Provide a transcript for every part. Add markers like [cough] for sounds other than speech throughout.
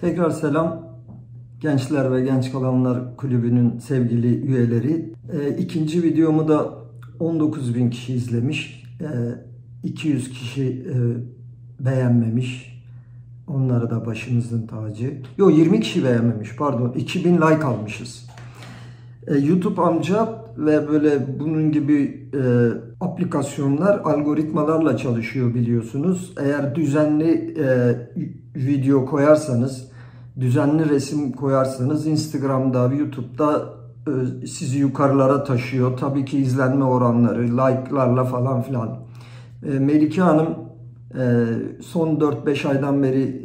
Tekrar selam Gençler ve Genç Kalanlar Kulübü'nün sevgili üyeleri. E, ikinci videomu da 19 bin kişi izlemiş. E, 200 kişi e, beğenmemiş. Onlara da başımızın tacı. Yok 20 kişi beğenmemiş pardon. 2000 like almışız. E, YouTube amca ve böyle bunun gibi e, aplikasyonlar algoritmalarla çalışıyor biliyorsunuz. Eğer düzenli e, video koyarsanız, düzenli resim koyarsanız Instagram'da, YouTube'da e, sizi yukarılara taşıyor. Tabii ki izlenme oranları, like'larla falan filan. E, Melike Hanım e, son 4-5 aydan beri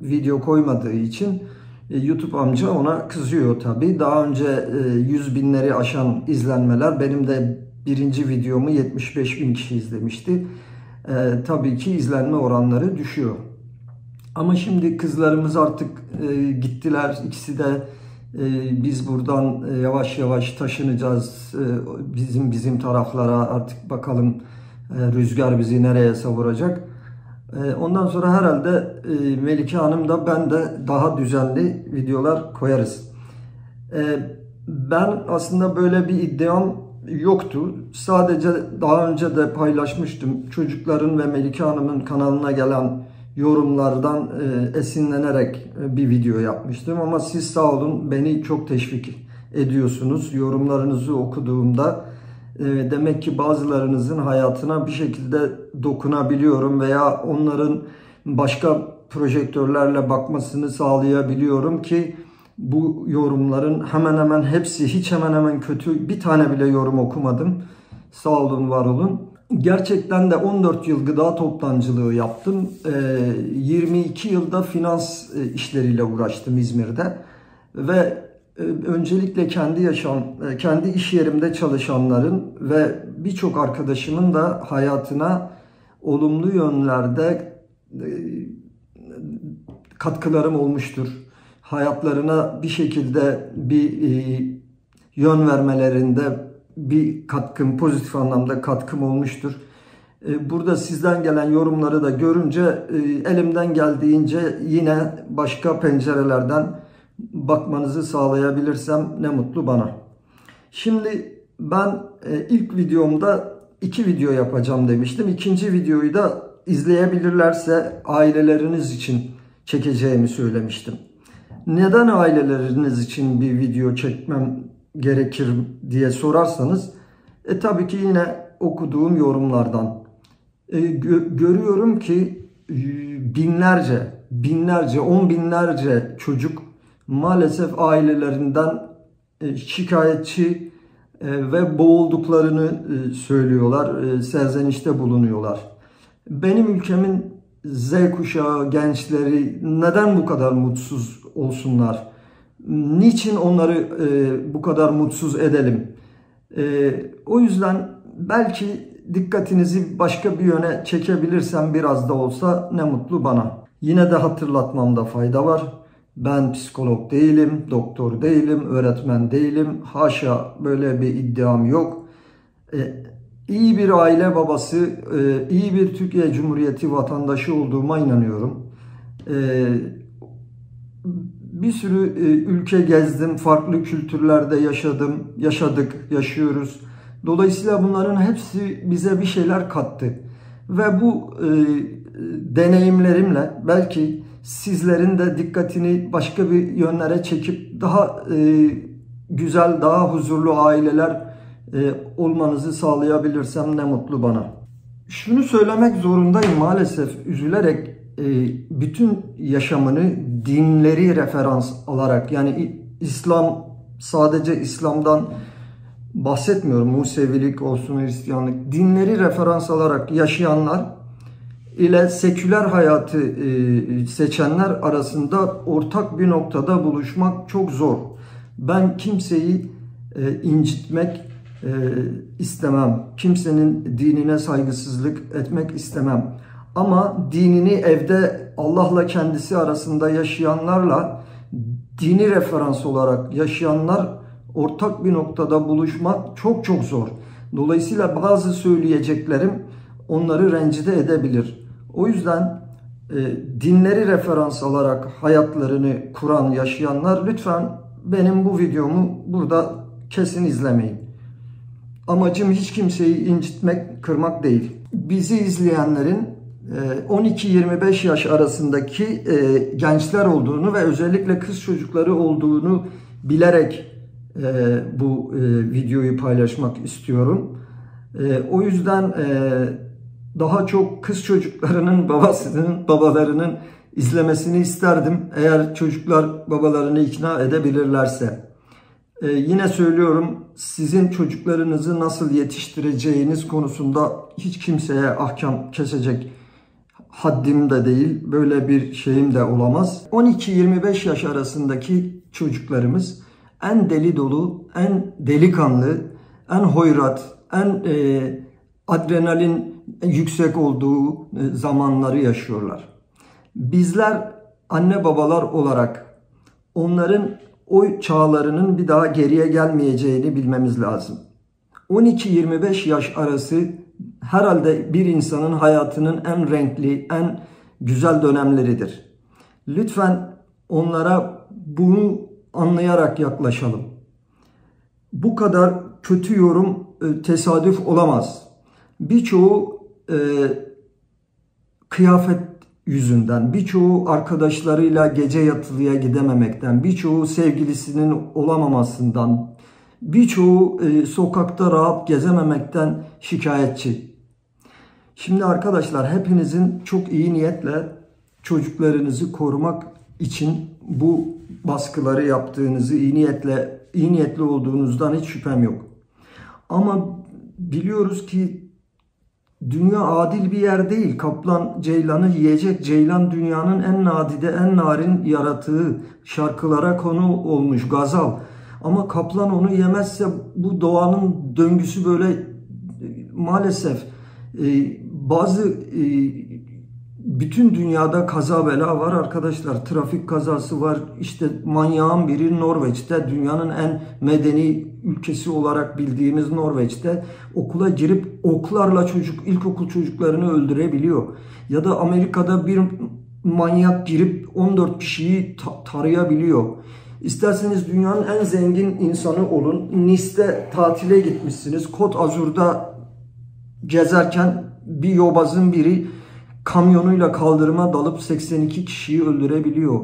video koymadığı için YouTube amca ona kızıyor tabii. Daha önce 100 e, binleri aşan izlenmeler benim de birinci videomu 75 bin kişi izlemişti. Tabii ki izlenme oranları düşüyor. Ama şimdi kızlarımız artık e, gittiler. İkisi de e, biz buradan e, yavaş yavaş taşınacağız. E, bizim bizim taraflara artık bakalım e, rüzgar bizi nereye savuracak. Ee, ondan sonra herhalde e, Melike Hanım da ben de daha düzenli videolar koyarız. Ee, ben aslında böyle bir iddiam yoktu. Sadece daha önce de paylaşmıştım. Çocukların ve Melike Hanım'ın kanalına gelen yorumlardan e, esinlenerek e, bir video yapmıştım. Ama siz sağ olun beni çok teşvik ediyorsunuz. Yorumlarınızı okuduğumda ee, demek ki bazılarınızın hayatına bir şekilde dokunabiliyorum veya onların başka projektörlerle bakmasını sağlayabiliyorum ki bu yorumların hemen hemen hepsi hiç hemen hemen kötü bir tane bile yorum okumadım. Sağ olun var olun. Gerçekten de 14 yıl gıda toptancılığı yaptım. 22 ee, yılda finans e, işleriyle uğraştım İzmir'de. Ve ee, öncelikle kendi yaşam, e, kendi iş yerimde çalışanların ve birçok arkadaşımın da hayatına olumlu yönlerde e, katkılarım olmuştur. Hayatlarına bir şekilde bir e, yön vermelerinde bir katkım, pozitif anlamda katkım olmuştur. Burada sizden gelen yorumları da görünce elimden geldiğince yine başka pencerelerden bakmanızı sağlayabilirsem ne mutlu bana. Şimdi ben e, ilk videomda iki video yapacağım demiştim. İkinci videoyu da izleyebilirlerse aileleriniz için çekeceğimi söylemiştim. Neden aileleriniz için bir video çekmem gerekir diye sorarsanız e tabii ki yine okuduğum yorumlardan e, gö görüyorum ki binlerce, binlerce, on binlerce çocuk maalesef ailelerinden e, şikayetçi e, ve boğulduklarını e, söylüyorlar, serzenişte bulunuyorlar. Benim ülkemin Z kuşağı gençleri neden bu kadar mutsuz olsunlar? Niçin onları bu kadar mutsuz edelim? O yüzden belki dikkatinizi başka bir yöne çekebilirsem biraz da olsa ne mutlu bana. Yine de hatırlatmamda fayda var. Ben psikolog değilim, doktor değilim, öğretmen değilim. Haşa böyle bir iddiam yok. Ee, iyi bir aile babası, e, iyi bir Türkiye Cumhuriyeti vatandaşı olduğuma inanıyorum. Ee, bir sürü e, ülke gezdim, farklı kültürlerde yaşadım, yaşadık, yaşıyoruz. Dolayısıyla bunların hepsi bize bir şeyler kattı. Ve bu e, deneyimlerimle belki sizlerin de dikkatini başka bir yönlere çekip daha e, güzel, daha huzurlu aileler e, olmanızı sağlayabilirsem ne mutlu bana. Şunu söylemek zorundayım maalesef üzülerek bütün yaşamını dinleri referans alarak yani İslam sadece İslam'dan bahsetmiyorum. Musevilik olsun, Hristiyanlık. Dinleri referans alarak yaşayanlar ile seküler hayatı e, seçenler arasında ortak bir noktada buluşmak çok zor. Ben kimseyi e, incitmek e, istemem. Kimsenin dinine saygısızlık etmek istemem. Ama dinini evde Allah'la kendisi arasında yaşayanlarla dini referans olarak yaşayanlar ortak bir noktada buluşmak çok çok zor. Dolayısıyla bazı söyleyeceklerim onları rencide edebilir. O yüzden e, dinleri referans alarak hayatlarını kuran, yaşayanlar lütfen benim bu videomu burada kesin izlemeyin. Amacım hiç kimseyi incitmek, kırmak değil. Bizi izleyenlerin 12-25 yaş arasındaki gençler olduğunu ve özellikle kız çocukları olduğunu bilerek bu videoyu paylaşmak istiyorum. O yüzden daha çok kız çocuklarının [laughs] babasının, babalarının izlemesini isterdim. Eğer çocuklar babalarını ikna edebilirlerse. Ee, yine söylüyorum sizin çocuklarınızı nasıl yetiştireceğiniz konusunda hiç kimseye ahkam kesecek haddim de değil. Böyle bir şeyim de olamaz. 12-25 yaş arasındaki çocuklarımız en deli dolu, en delikanlı, en hoyrat, en e, adrenalin yüksek olduğu e, zamanları yaşıyorlar. Bizler anne babalar olarak onların o çağlarının bir daha geriye gelmeyeceğini bilmemiz lazım. 12-25 yaş arası herhalde bir insanın hayatının en renkli, en güzel dönemleridir. Lütfen onlara bunu anlayarak yaklaşalım. Bu kadar kötü yorum e, tesadüf olamaz. Birçoğu e, kıyafet yüzünden, birçoğu arkadaşlarıyla gece yatılıya gidememekten, birçoğu sevgilisinin olamamasından, birçoğu e, sokakta rahat gezememekten şikayetçi. Şimdi arkadaşlar hepinizin çok iyi niyetle çocuklarınızı korumak için bu baskıları yaptığınızı iyi niyetle iyi niyetli olduğunuzdan hiç şüphem yok. Ama biliyoruz ki Dünya adil bir yer değil. Kaplan ceylanı yiyecek. Ceylan dünyanın en nadide, en narin yaratığı. Şarkılara konu olmuş gazal. Ama kaplan onu yemezse bu doğanın döngüsü böyle maalesef e, bazı e, bütün dünyada kaza bela var arkadaşlar. Trafik kazası var. İşte manyağın biri Norveç'te dünyanın en medeni ülkesi olarak bildiğimiz Norveç'te okula girip oklarla çocuk ilkokul çocuklarını öldürebiliyor. Ya da Amerika'da bir manyak girip 14 kişiyi ta tarayabiliyor. İsterseniz dünyanın en zengin insanı olun. Nice'de tatile gitmişsiniz. Kot Azur'da gezerken bir yobazın biri kamyonuyla kaldırıma dalıp 82 kişiyi öldürebiliyor.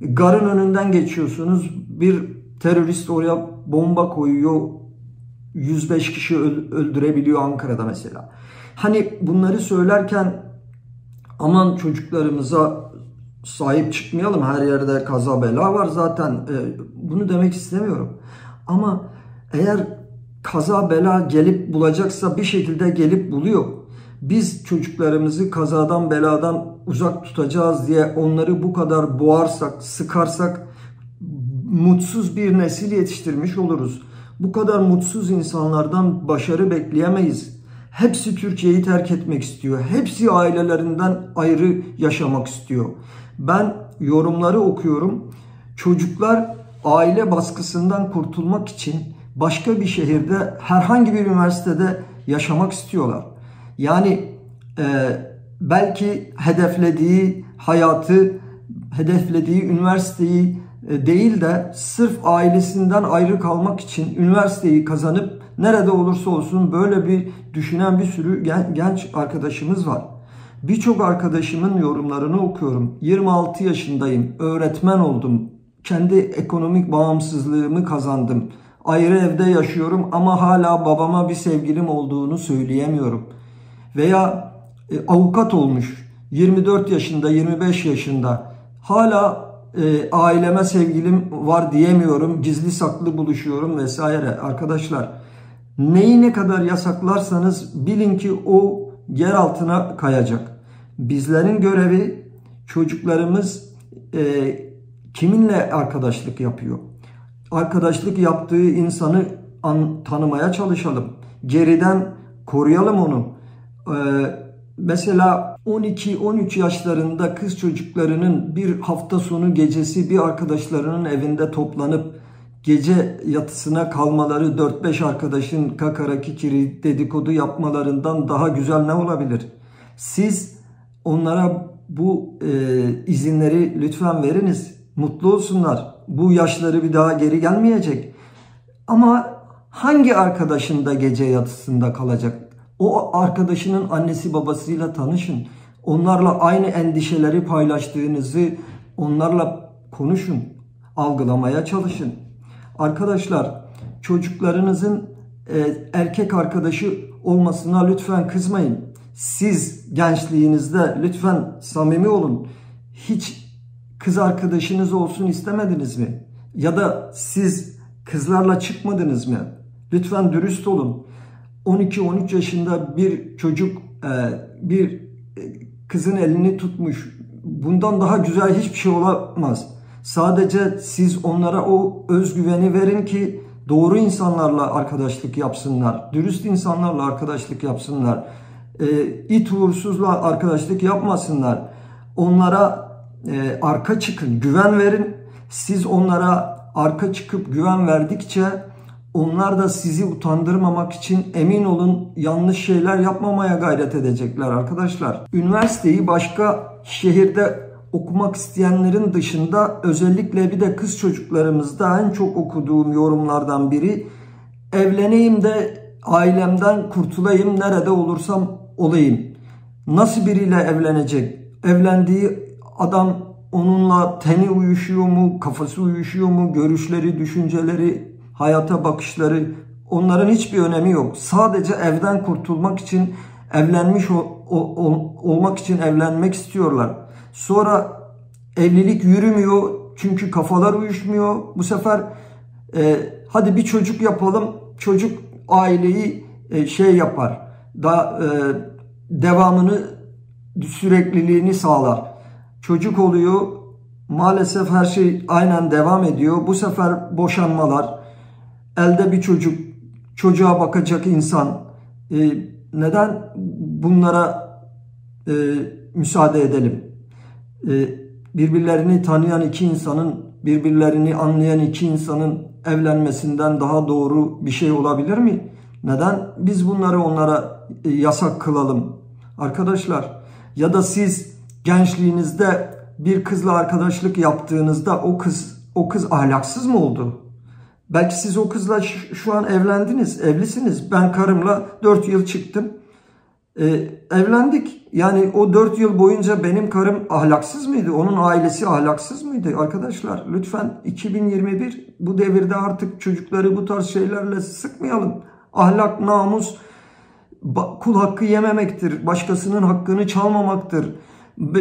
Garın önünden geçiyorsunuz. Bir terörist oraya bomba koyuyor. 105 kişi öldürebiliyor Ankara'da mesela. Hani bunları söylerken aman çocuklarımıza sahip çıkmayalım. Her yerde kaza bela var zaten. E, bunu demek istemiyorum. Ama eğer kaza bela gelip bulacaksa bir şekilde gelip buluyor biz çocuklarımızı kazadan beladan uzak tutacağız diye onları bu kadar boğarsak, sıkarsak mutsuz bir nesil yetiştirmiş oluruz. Bu kadar mutsuz insanlardan başarı bekleyemeyiz. Hepsi Türkiye'yi terk etmek istiyor. Hepsi ailelerinden ayrı yaşamak istiyor. Ben yorumları okuyorum. Çocuklar aile baskısından kurtulmak için başka bir şehirde herhangi bir üniversitede yaşamak istiyorlar. Yani e, belki hedeflediği hayatı, hedeflediği üniversiteyi e, değil de sırf ailesinden ayrı kalmak için üniversiteyi kazanıp nerede olursa olsun böyle bir düşünen bir sürü genç arkadaşımız var. Birçok arkadaşımın yorumlarını okuyorum. 26 yaşındayım, öğretmen oldum, kendi ekonomik bağımsızlığımı kazandım. Ayrı evde yaşıyorum ama hala babama bir sevgilim olduğunu söyleyemiyorum.'' Veya e, avukat olmuş 24 yaşında 25 yaşında hala e, aileme sevgilim var diyemiyorum gizli saklı buluşuyorum vesaire. Arkadaşlar neyi ne kadar yasaklarsanız bilin ki o yer altına kayacak. Bizlerin görevi çocuklarımız e, kiminle arkadaşlık yapıyor? Arkadaşlık yaptığı insanı an, tanımaya çalışalım. Geriden koruyalım onu mesela 12-13 yaşlarında kız çocuklarının bir hafta sonu gecesi bir arkadaşlarının evinde toplanıp gece yatısına kalmaları 4-5 arkadaşın kakara kikiri dedikodu yapmalarından daha güzel ne olabilir? Siz onlara bu e, izinleri lütfen veriniz. Mutlu olsunlar. Bu yaşları bir daha geri gelmeyecek. Ama hangi arkadaşın da gece yatısında kalacak? O arkadaşının annesi babasıyla tanışın. Onlarla aynı endişeleri paylaştığınızı onlarla konuşun. Algılamaya çalışın. Arkadaşlar çocuklarınızın e, erkek arkadaşı olmasına lütfen kızmayın. Siz gençliğinizde lütfen samimi olun. Hiç kız arkadaşınız olsun istemediniz mi? Ya da siz kızlarla çıkmadınız mı? Lütfen dürüst olun. 12-13 yaşında bir çocuk e, bir e, kızın elini tutmuş. Bundan daha güzel hiçbir şey olamaz. Sadece siz onlara o özgüveni verin ki doğru insanlarla arkadaşlık yapsınlar. Dürüst insanlarla arkadaşlık yapsınlar. E, it uğursuzla arkadaşlık yapmasınlar. Onlara arka çıkın, güven verin. Siz onlara arka çıkıp güven verdikçe onlar da sizi utandırmamak için emin olun yanlış şeyler yapmamaya gayret edecekler arkadaşlar. Üniversiteyi başka şehirde okumak isteyenlerin dışında özellikle bir de kız çocuklarımızda en çok okuduğum yorumlardan biri evleneyim de ailemden kurtulayım nerede olursam olayım. Nasıl biriyle evlenecek? Evlendiği adam onunla teni uyuşuyor mu, kafası uyuşuyor mu, görüşleri, düşünceleri, hayata bakışları onların hiçbir önemi yok. Sadece evden kurtulmak için evlenmiş o, o, olmak için evlenmek istiyorlar. Sonra evlilik yürümüyor çünkü kafalar uyuşmuyor. Bu sefer e, hadi bir çocuk yapalım. Çocuk aileyi e, şey yapar. Da e, devamını sürekliliğini sağlar. Çocuk oluyor. Maalesef her şey aynen devam ediyor. Bu sefer boşanmalar. Elde bir çocuk, çocuğa bakacak insan. E, neden bunlara e, müsaade edelim? E, birbirlerini tanıyan iki insanın, birbirlerini anlayan iki insanın evlenmesinden daha doğru bir şey olabilir mi? Neden biz bunları onlara e, yasak kılalım? Arkadaşlar ya da siz gençliğinizde bir kızla arkadaşlık yaptığınızda o kız o kız ahlaksız mı oldu? Belki siz o kızla şu an evlendiniz, evlisiniz. Ben karımla 4 yıl çıktım. Ee, evlendik. Yani o 4 yıl boyunca benim karım ahlaksız mıydı? Onun ailesi ahlaksız mıydı? Arkadaşlar lütfen 2021 bu devirde artık çocukları bu tarz şeylerle sıkmayalım. Ahlak, namus, kul hakkı yememektir. Başkasının hakkını çalmamaktır.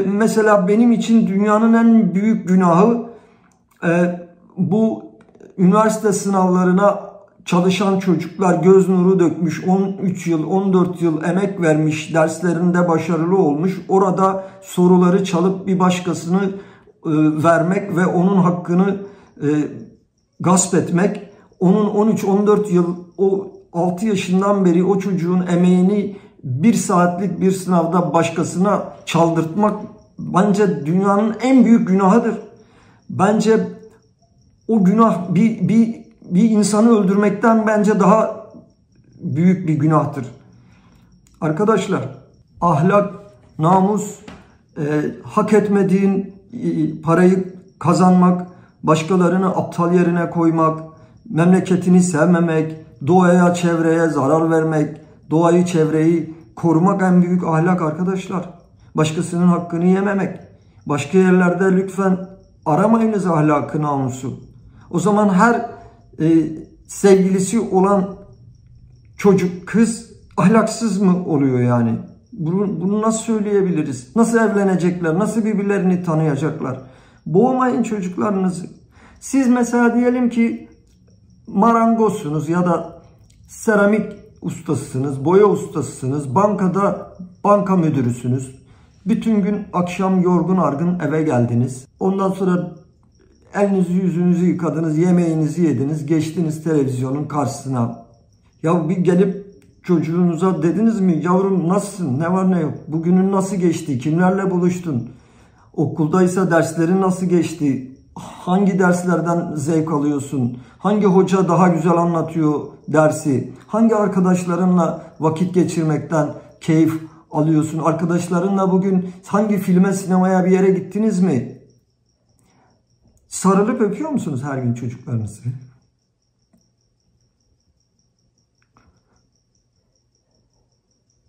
Mesela benim için dünyanın en büyük günahı e, bu üniversite sınavlarına çalışan çocuklar göz nuru dökmüş 13 yıl 14 yıl emek vermiş derslerinde başarılı olmuş orada soruları çalıp bir başkasını e, vermek ve onun hakkını e, gasp etmek onun 13-14 yıl o 6 yaşından beri o çocuğun emeğini bir saatlik bir sınavda başkasına çaldırtmak bence dünyanın en büyük günahıdır. Bence o günah bir, bir bir insanı öldürmekten bence daha büyük bir günahtır. Arkadaşlar ahlak, namus, e, hak etmediğin e, parayı kazanmak, başkalarını aptal yerine koymak, memleketini sevmemek, doğaya, çevreye zarar vermek, doğayı, çevreyi korumak en büyük ahlak arkadaşlar. Başkasının hakkını yememek. Başka yerlerde lütfen aramayınız ahlakı, namusu. O zaman her e, sevgilisi olan çocuk, kız ahlaksız mı oluyor yani? Bunu, bunu nasıl söyleyebiliriz? Nasıl evlenecekler? Nasıl birbirlerini tanıyacaklar? Boğmayın çocuklarınızı. Siz mesela diyelim ki marangozsunuz ya da seramik ustasısınız, boya ustasısınız, bankada banka müdürüsünüz. Bütün gün akşam yorgun argın eve geldiniz. Ondan sonra Elinizi yüzünüzü yıkadınız, yemeğinizi yediniz, geçtiniz televizyonun karşısına. Ya bir gelip çocuğunuza dediniz mi yavrum nasılsın, ne var ne yok, bugünün nasıl geçti, kimlerle buluştun, okuldaysa derslerin nasıl geçti, hangi derslerden zevk alıyorsun, hangi hoca daha güzel anlatıyor dersi, hangi arkadaşlarınla vakit geçirmekten keyif alıyorsun. Arkadaşlarınla bugün hangi filme, sinemaya bir yere gittiniz mi? Sarılıp öpüyor musunuz her gün çocuklarınızı?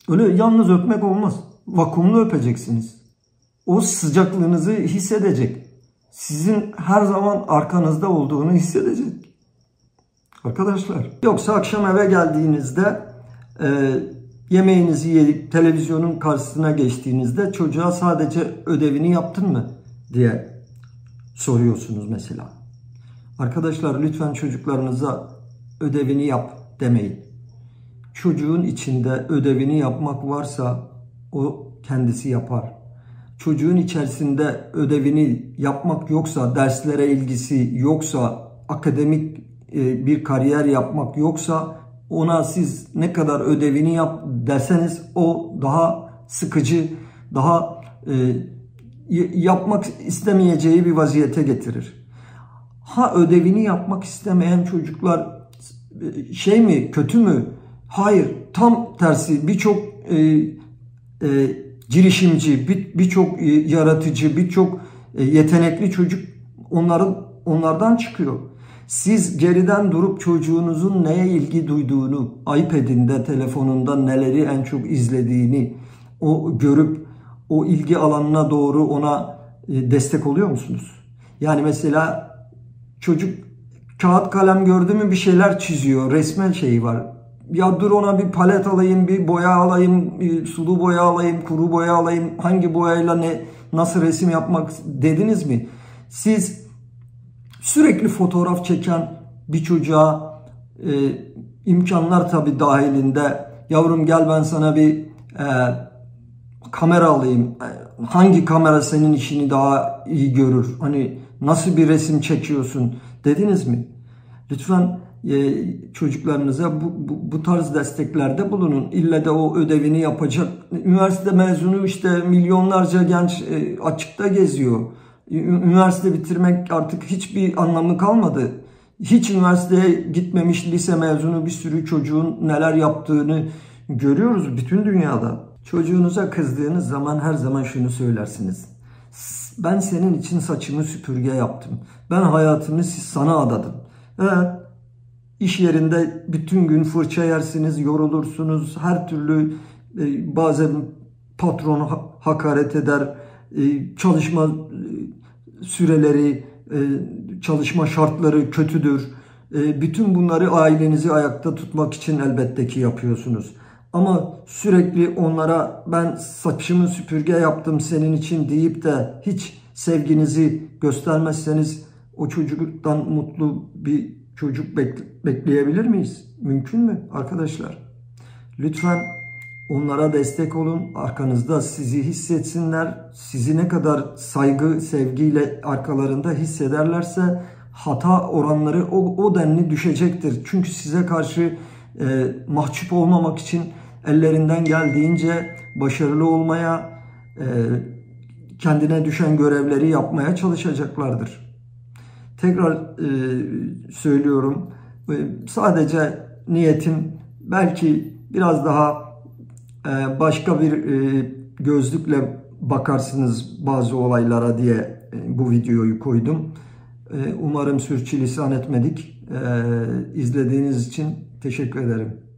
Öyle yalnız öpmek olmaz. Vakumlu öpeceksiniz. O sıcaklığınızı hissedecek. Sizin her zaman arkanızda olduğunu hissedecek. Arkadaşlar. Yoksa akşam eve geldiğinizde e, yemeğinizi yiyip televizyonun karşısına geçtiğinizde çocuğa sadece ödevini yaptın mı diye soruyorsunuz mesela. Arkadaşlar lütfen çocuklarınıza ödevini yap demeyin. Çocuğun içinde ödevini yapmak varsa o kendisi yapar. Çocuğun içerisinde ödevini yapmak yoksa, derslere ilgisi yoksa, akademik e, bir kariyer yapmak yoksa ona siz ne kadar ödevini yap derseniz o daha sıkıcı, daha e, yapmak istemeyeceği bir vaziyete getirir. Ha ödevini yapmak istemeyen çocuklar e, şey mi kötü mü? Hayır tam tersi birçok e, e, girişimci, birçok bir e, yaratıcı, birçok e, yetenekli çocuk onların onlardan çıkıyor. Siz geriden durup çocuğunuzun neye ilgi duyduğunu, iPad'inde, telefonunda neleri en çok izlediğini o görüp o ilgi alanına doğru ona e, destek oluyor musunuz? Yani mesela çocuk kağıt kalem gördü mü bir şeyler çiziyor. Resmen şeyi var. Ya dur ona bir palet alayım, bir boya alayım, bir sulu boya alayım, kuru boya alayım. Hangi boyayla ne nasıl resim yapmak dediniz mi? Siz sürekli fotoğraf çeken bir çocuğa e, imkanlar tabii dahilinde yavrum gel ben sana bir e, kamera alayım. Hangi kamera senin işini daha iyi görür? Hani nasıl bir resim çekiyorsun dediniz mi? Lütfen e, çocuklarınıza bu, bu, bu tarz desteklerde bulunun. İlle de o ödevini yapacak. Üniversite mezunu işte milyonlarca genç e, açıkta geziyor. Üniversite bitirmek artık hiçbir anlamı kalmadı. Hiç üniversiteye gitmemiş lise mezunu bir sürü çocuğun neler yaptığını görüyoruz bütün dünyada. Çocuğunuza kızdığınız zaman her zaman şunu söylersiniz. Ben senin için saçımı süpürge yaptım. Ben hayatımı sana adadım. Evet, iş yerinde bütün gün fırça yersiniz, yorulursunuz. Her türlü e, bazen patron hakaret eder. E, çalışma e, süreleri, çalışma şartları kötüdür. Bütün bunları ailenizi ayakta tutmak için elbette ki yapıyorsunuz. Ama sürekli onlara ben saçımı süpürge yaptım senin için deyip de hiç sevginizi göstermezseniz o çocuktan mutlu bir çocuk bekleyebilir miyiz? Mümkün mü arkadaşlar? Lütfen onlara destek olun. Arkanızda sizi hissetsinler. Sizi ne kadar saygı, sevgiyle arkalarında hissederlerse hata oranları o, o denli düşecektir. Çünkü size karşı e, mahcup olmamak için ellerinden geldiğince başarılı olmaya, e, kendine düşen görevleri yapmaya çalışacaklardır. Tekrar e, söylüyorum, e, sadece niyetim belki biraz daha başka bir gözlükle bakarsınız bazı olaylara diye bu videoyu koydum. Umarım sürçülisan etmedik. İzlediğiniz için teşekkür ederim.